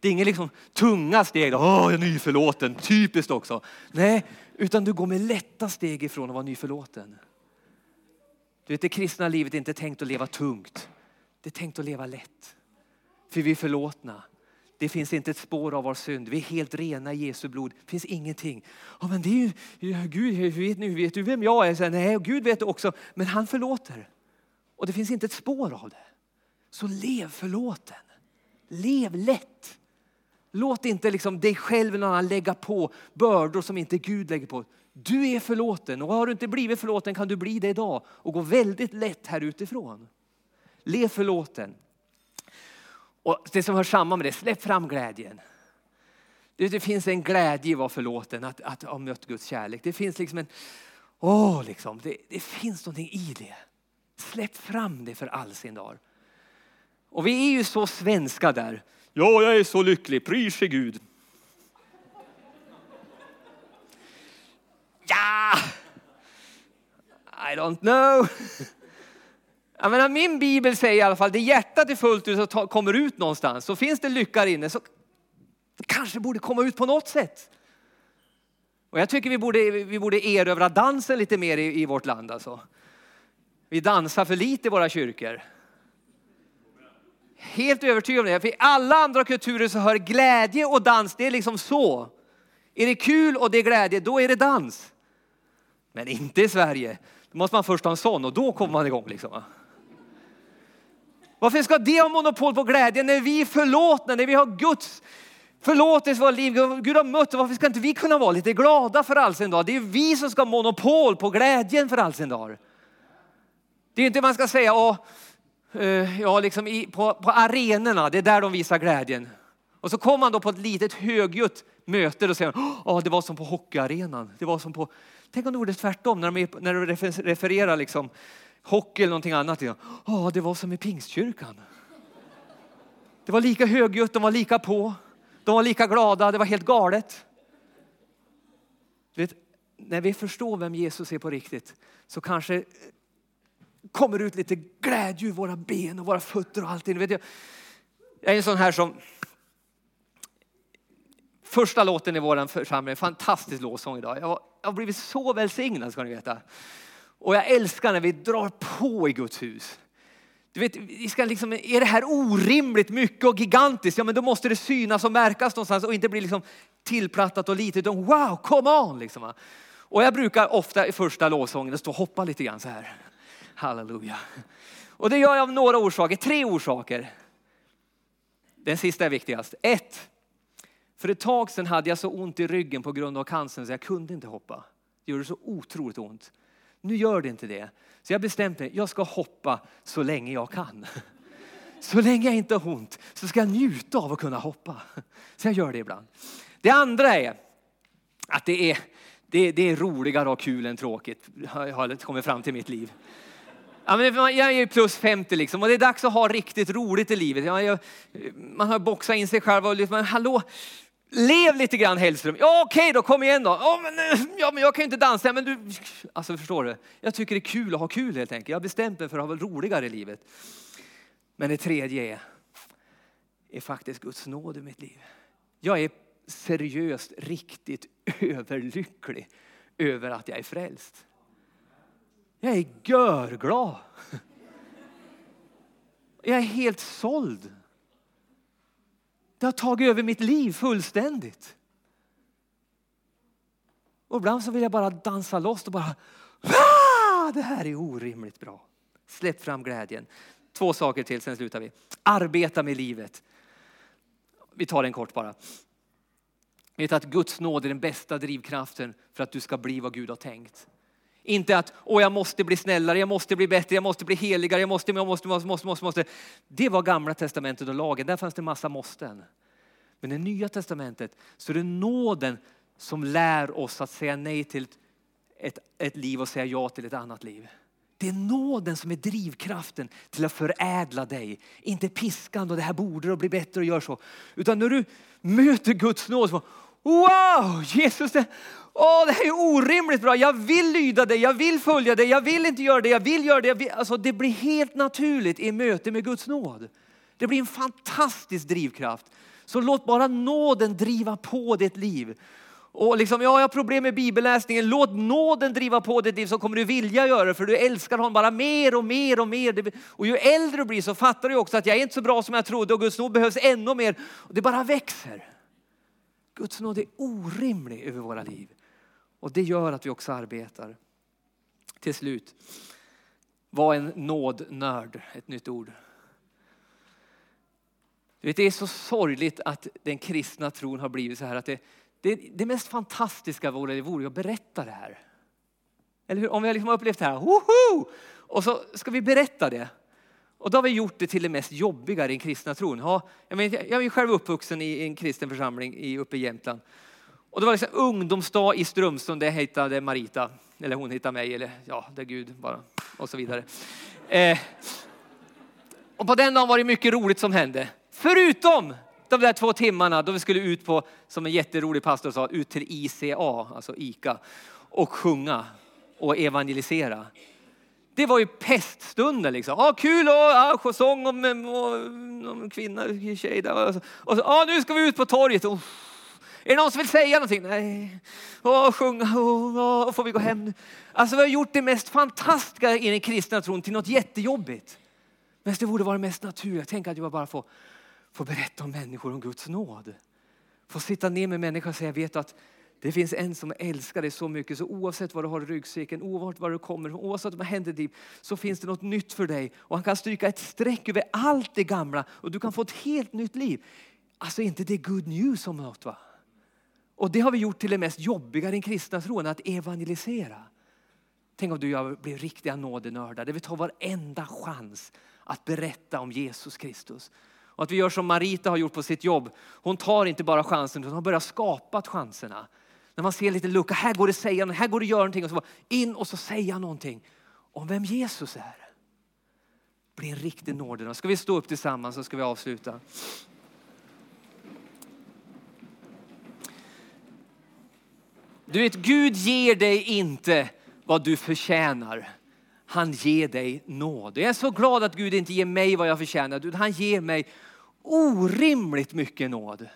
Det är inga liksom tunga steg. Åh, jag är nyförlåten. Typiskt också. Nej, utan du går med lätta steg ifrån att vara nyförlåten. Du vet, det kristna livet är inte tänkt att leva tungt. Det är tänkt att leva lätt. För vi är förlåtna. Det finns inte ett spår av vår synd. Vi är helt rena i Jesu blod. Det finns ingenting. Ja, men det är ju, ja, Gud, vet, nu vet du vem jag är? Så, nej, Gud vet också. Men han förlåter. Och det finns inte ett spår av det. Så lev förlåten. Lev lätt. Låt inte liksom dig själv eller någon annan lägga på bördor som inte Gud lägger på. Du är förlåten och har du inte blivit förlåten kan du bli det idag och gå väldigt lätt här utifrån. Lev förlåten. Och det som hör samman med det, släpp fram glädjen. Det, finns en glädje i att vara förlåten, att, att ha mött Guds kärlek. Det finns liksom en, åh liksom, det, det finns någonting i det. Släpp fram det för all sin dag. Och vi är ju så svenska där. Ja, jag är så lycklig. Pris Pryr Gud. Ja! I don't know. Jag menar, min bibel säger i alla fall, det hjärtat är fullt ut och kommer ut någonstans, så finns det lycka inne så kanske borde komma ut på något sätt. Och jag tycker vi borde, vi borde erövra dansen lite mer i, i vårt land alltså. Vi dansar för lite i våra kyrkor. Helt övertygad om det. För i alla andra kulturer så hör glädje och dans, det är liksom så. Är det kul och det är glädje, då är det dans. Men inte i Sverige. Då måste man först ha en sån och då kommer man igång. Liksom. Varför ska det ha monopol på glädje när vi är förlåtna, när vi har Guds förlåtelse i våra liv. Gud har mött Varför ska inte vi kunna vara lite glada för all sin dag? Det är vi som ska ha monopol på glädjen för all sin dag. Det är inte man ska säga, åh, Eh, ja, liksom i, på, på arenorna, det är där de visar glädjen. Och så kommer man då på ett litet högljutt möte och säger, åh, det var som på hockeyarenan. Det var som på, tänk om det vore tvärtom när de, när de refererar liksom hockey eller någonting annat. Ja, det var som i pingstkyrkan. Det var lika högljutt, de var lika på. De var lika glada, det var helt galet. Vet, när vi förstår vem Jesus är på riktigt så kanske kommer ut lite glädje ur våra ben och våra fötter och allting. Vet jag, jag är en sån här som Första låten i vår församling, fantastisk lovsång idag. Jag har, jag har blivit så välsignad ska ni veta. Och jag älskar när vi drar på i Guds hus. Du vet, vi ska liksom, är det här orimligt mycket och gigantiskt, ja men då måste det synas och märkas någonstans och inte bli liksom tillplattat och litet. Utan wow, come on! Liksom. Och jag brukar ofta i första lovsången stå och hoppa lite grann så här. Halleluja. Och det gör jag av några orsaker, tre orsaker. Den sista är viktigast. Ett, för ett tag sedan hade jag så ont i ryggen på grund av cancern så jag kunde inte hoppa. Det gjorde så otroligt ont. Nu gör det inte det. Så jag bestämde mig, jag ska hoppa så länge jag kan. Så länge jag inte har ont så ska jag njuta av att kunna hoppa. Så jag gör det ibland. Det andra är att det är, det, det är roligare att ha kul än tråkigt. Jag har kommit fram till mitt liv. Ja, men jag är plus 50 liksom och det är dags att ha riktigt roligt i livet. man har boxat in sig själv och liksom, hallå, Lev lite grann Hellström. Ja okej okay, då, kom igen då. Ja men, ja men jag kan ju inte dansa. Men du, alltså förstår du? Jag tycker det är kul att ha kul helt enkelt. Jag har bestämt mig för att ha roligare i livet. Men det tredje är, är faktiskt Guds nåd i mitt liv. Jag är seriöst riktigt *laughs* överlycklig över att jag är frälst. Jag är görglad. Jag är helt såld. Det har tagit över mitt liv fullständigt. Och ibland så vill jag bara dansa loss och bara, ah, det här är orimligt bra. Släpp fram glädjen. Två saker till, sen slutar vi. Arbeta med livet. Vi tar den kort bara. Vet att Guds nåd är den bästa drivkraften för att du ska bli vad Gud har tänkt. Inte att Åh, jag måste bli snällare, jag måste bli bättre, jag måste bli heligare, jag måste, jag måste, måste, måste, måste, måste. Det var gamla testamentet och lagen, där fanns det massa måsten. Men i nya testamentet så är det nåden som lär oss att säga nej till ett, ett liv och säga ja till ett annat liv. Det är nåden som är drivkraften till att förädla dig. Inte piskan och det här borde och bli bättre och gör så. Utan när du möter Guds nåd så Wow, Jesus, det, åh, det här är orimligt bra. Jag vill lyda dig, jag vill följa dig, jag vill inte göra det, jag vill göra det. Vill. Alltså, det blir helt naturligt i möte med Guds nåd. Det blir en fantastisk drivkraft. Så låt bara nåden driva på ditt liv. Och liksom, ja, jag har problem med bibelläsningen. Låt nåden driva på ditt liv så kommer du vilja göra det för du älskar honom bara mer och mer och mer. Och ju äldre du blir så fattar du också att jag är inte så bra som jag trodde och Guds nåd behövs ännu mer. Och det bara växer. Guds nåd är orimlig över våra liv. Och det gör att vi också arbetar. Till slut, var en nådnörd, ett nytt ord. Du vet, det är så sorgligt att den kristna tron har blivit så här att det, det, det mest fantastiska vore, vore att berätta det här. Eller hur? Om vi har liksom upplevt det här, woho! och så ska vi berätta det. Och då har vi gjort det till det mest jobbiga i den kristna tron. Ja, jag, men, jag är själv uppvuxen i en kristen församling uppe i Jämtland. Och det var liksom ungdomsdag i Strömsund, det hittade Marita, eller hon hittade mig, eller ja, det är Gud bara, och så vidare. Eh, och på den dagen var det mycket roligt som hände. Förutom de där två timmarna då vi skulle ut på, som en jätterolig pastor sa, ut till ICA, alltså ICA, och sjunga och evangelisera. Det var ju peststunden liksom. Ah, kul och ah, sång om, en kvinna, kvinna, tjej. Där. Och så, ah, nu ska vi ut på torget. Oh. Är det någon som vill säga någonting? Nej. Åh, sjunga, åh, åh, får vi gå hem nu? Alltså vi har gjort det mest fantastiska i den kristna tron till något jättejobbigt. Men det borde vara det mest naturliga. Tänk att jag bara får, får berätta om människor, om Guds nåd. Få sitta ner med människor och säga, vet du att det finns en som älskar dig så mycket så oavsett vad du har i ryggsäcken, oavsett var du kommer, oavsett vad händer dig så finns det något nytt för dig. Och han kan stryka ett streck över allt det gamla och du kan få ett helt nytt liv. Alltså inte det good news om något va? Och det har vi gjort till det mest jobbiga i den kristna tron, att evangelisera. Tänk om du och jag blir riktiga nådenördar, där vi tar varenda chans att berätta om Jesus Kristus. Och att vi gör som Marita har gjort på sitt jobb. Hon tar inte bara chansen, utan hon har börjat skapa chanserna. När man ser en liten lucka, här går det att säga här går det att göra någonting. Och så in och så säga någonting om vem Jesus är. Bli en riktig nådenörd. Ska vi stå upp tillsammans så ska vi avsluta. Du vet, Gud ger dig inte vad du förtjänar. Han ger dig nåd. Jag är så glad att Gud inte ger mig vad jag förtjänar. Han ger mig orimligt mycket nåd.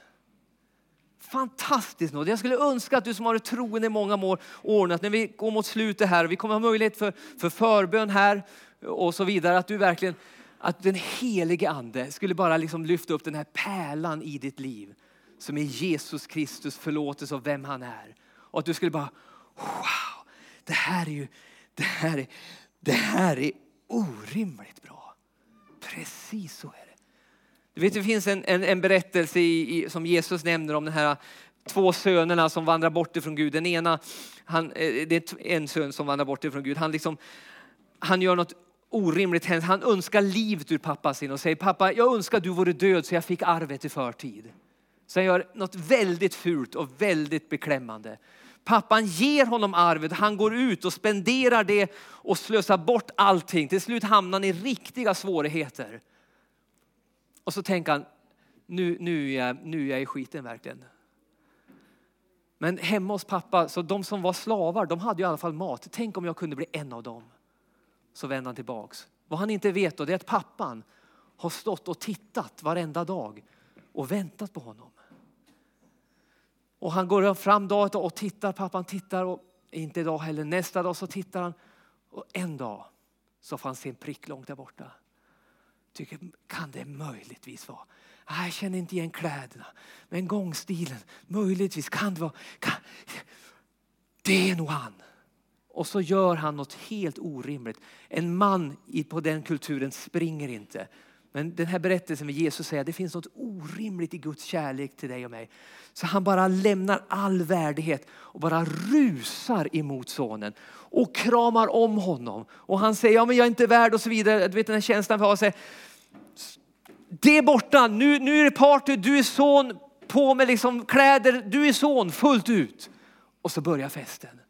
Fantastisk nåd. Jag skulle önska att du som har varit troende i många år, att när vi går mot slutet här och vi kommer ha möjlighet för, för förbön här och så vidare, att du verkligen, att den helige ande skulle bara liksom lyfta upp den här pärlan i ditt liv som är Jesus Kristus förlåtelse och vem han är. Och att du skulle bara, wow, det här är ju, det här är, det här är orimligt bra. Precis så är det. Du vet, det finns en, en, en berättelse i, i, som Jesus nämner om de här två sönerna som vandrar bort ifrån Gud. Den ena, han, eh, det är en son som vandrar bort ifrån Gud. Han, liksom, han gör något orimligt. Han önskar livet ur pappa sin och säger pappa, jag önskar du vore död så jag fick arvet i förtid. Så han gör något väldigt fult och väldigt beklämmande. Pappan ger honom arvet, han går ut och spenderar det och slösar bort allting. Till slut hamnar han i riktiga svårigheter. Och så tänker han, nu, nu, är jag, nu är jag i skiten verkligen. Men hemma hos pappa, så de som var slavar, de hade i alla fall mat. Tänk om jag kunde bli en av dem. Så vänder han tillbaks. Vad han inte vet då, det är att pappan har stått och tittat varenda dag och väntat på honom. Och han går fram dag och tittar, pappan tittar och inte idag heller. Nästa dag så tittar han och en dag så får han se en prick långt där borta. Tycker, kan det möjligtvis vara? Ah, jag känner inte igen kläderna, men gångstilen, möjligtvis kan det vara. Kan, det är nog han. Och så gör han något helt orimligt. En man på den kulturen springer inte. Men den här berättelsen med Jesus säger att det finns något orimligt i Guds kärlek till dig och mig. Så han bara lämnar all värdighet och bara rusar emot sonen och kramar om honom. Och han säger, ja men jag är inte värd och så vidare. Du vet den här känslan för att säga, det är borta, nu, nu är det party, du är son, på med liksom kläder, du är son fullt ut. Och så börjar festen.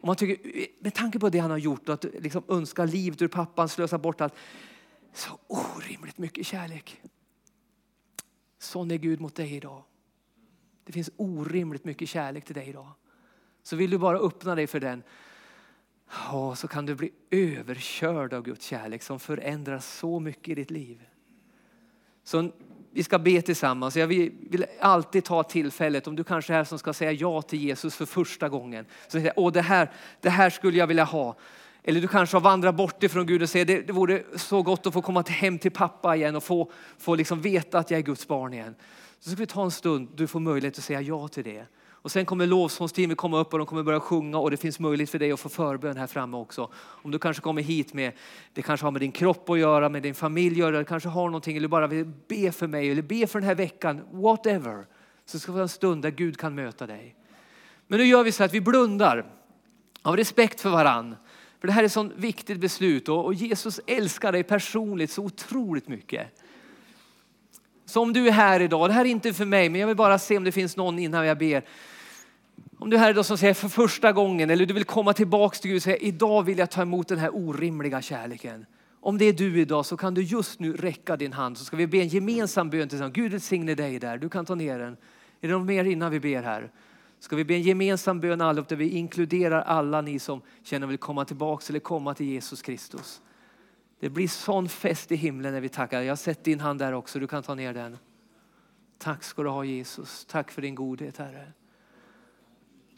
Och man tycker, med tanke på det han har gjort, att liksom önska livet ur pappan, slösa bort allt. Så orimligt mycket kärlek. Sån är Gud mot dig idag. Det finns orimligt mycket kärlek till dig idag. Så vill du bara öppna dig för den, ja, så kan du bli överkörd av Guds kärlek som förändrar så mycket i ditt liv. Så vi ska be tillsammans. Jag vill alltid ta tillfället, om du kanske är här som ska säga ja till Jesus för första gången. Så säger, Åh, det, här, det här skulle jag vilja ha. Eller du kanske har vandrat bort ifrån Gud och säger det, det vore så gott att få komma hem till pappa igen och få, få liksom veta att jag är Guds barn igen. Så ska vi ta en stund, du får möjlighet att säga ja till det. Och sen kommer lovsångsteamet komma upp och de kommer börja sjunga och det finns möjlighet för dig att få förbön här framme också. Om du kanske kommer hit med, det kanske har med din kropp att göra, med din familj att göra, det kanske har någonting eller bara vill be för mig eller be för den här veckan, whatever. Så ska vi ha en stund där Gud kan möta dig. Men nu gör vi så att vi blundar av respekt för varann. För det här är ett sånt viktigt beslut och Jesus älskar dig personligt så otroligt mycket. Så om du är här idag, det här är inte för mig, men jag vill bara se om det finns någon innan jag ber. Om du är här idag som säger för första gången eller du vill komma tillbaks till Gud och säga idag vill jag ta emot den här orimliga kärleken. Om det är du idag så kan du just nu räcka din hand så ska vi be en gemensam bön tillsammans. Gud välsigne dig där, du kan ta ner den. Är det någon mer innan vi ber här? Ska vi be en gemensam bön allihop där vi inkluderar alla ni som känner vill komma tillbaka eller komma till Jesus Kristus. Det blir sån fest i himlen när vi tackar. Jag har sett din hand där också, du kan ta ner den. Tack ska du ha Jesus, tack för din godhet Herre.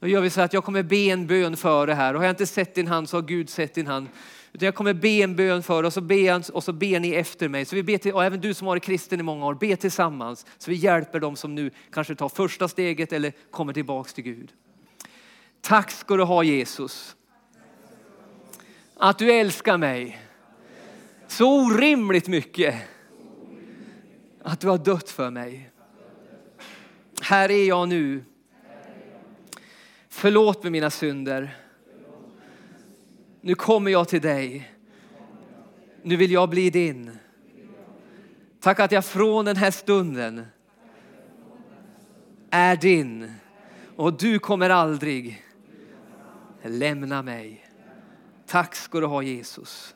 Då gör vi så att jag kommer be en bön för det här. Och har jag inte sett din hand så har Gud sett din hand. Utan jag kommer be en bön för och så ber, och så ber ni efter mig. Så vi ber till, och även du som har varit kristen i många år, be tillsammans. Så vi hjälper dem som nu kanske tar första steget eller kommer tillbaks till Gud. Tack ska du ha Jesus. Att du älskar mig så orimligt mycket. Att du har dött för mig. Här är jag nu. Förlåt mig mina synder. Nu kommer jag till dig. Nu vill jag bli din. Tack att jag från den här stunden är din. Och du kommer aldrig lämna mig. Tack ska du ha Jesus.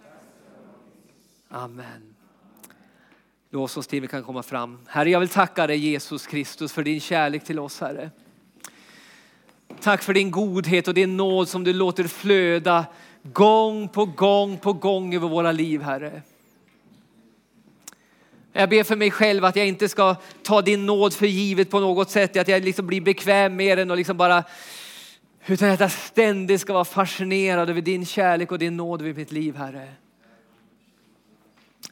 Amen. Låt oss kan komma fram. Herre, jag vill tacka dig Jesus Kristus för din kärlek till oss, Herre. Tack för din godhet och din nåd som du låter flöda gång på gång på gång över våra liv, Herre. Jag ber för mig själv att jag inte ska ta din nåd för givet på något sätt, att jag liksom blir bekväm med den och liksom bara utan att jag ständigt ska vara fascinerad över din kärlek och din nåd över mitt liv, Herre.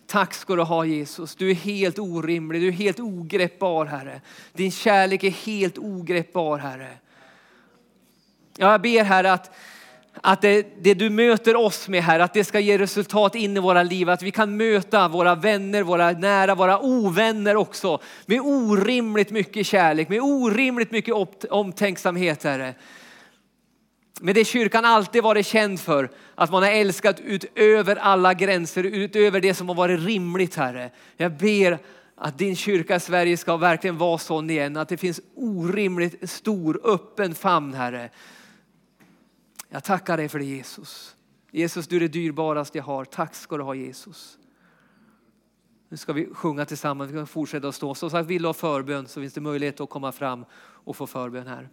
Tack ska du ha Jesus. Du är helt orimlig, du är helt ogreppbar Herre. Din kärlek är helt ogreppbar Herre. Jag ber här att, att det, det, du möter oss med här, att det ska ge resultat in i våra liv. Att vi kan möta våra vänner, våra nära, våra ovänner också. Med orimligt mycket kärlek, med orimligt mycket omtänksamhet Herre. Men det kyrkan alltid varit känd för, att man har älskat utöver alla gränser, utöver det som har varit rimligt Herre. Jag ber att din kyrka i Sverige ska verkligen vara sån igen, att det finns orimligt stor öppen famn Herre. Jag tackar dig för det Jesus. Jesus du är det dyrbaraste jag har. Tack ska du ha Jesus. Nu ska vi sjunga tillsammans, vi kan fortsätta att stå. Som sagt, vill du ha förbön så finns det möjlighet att komma fram och få förbön här.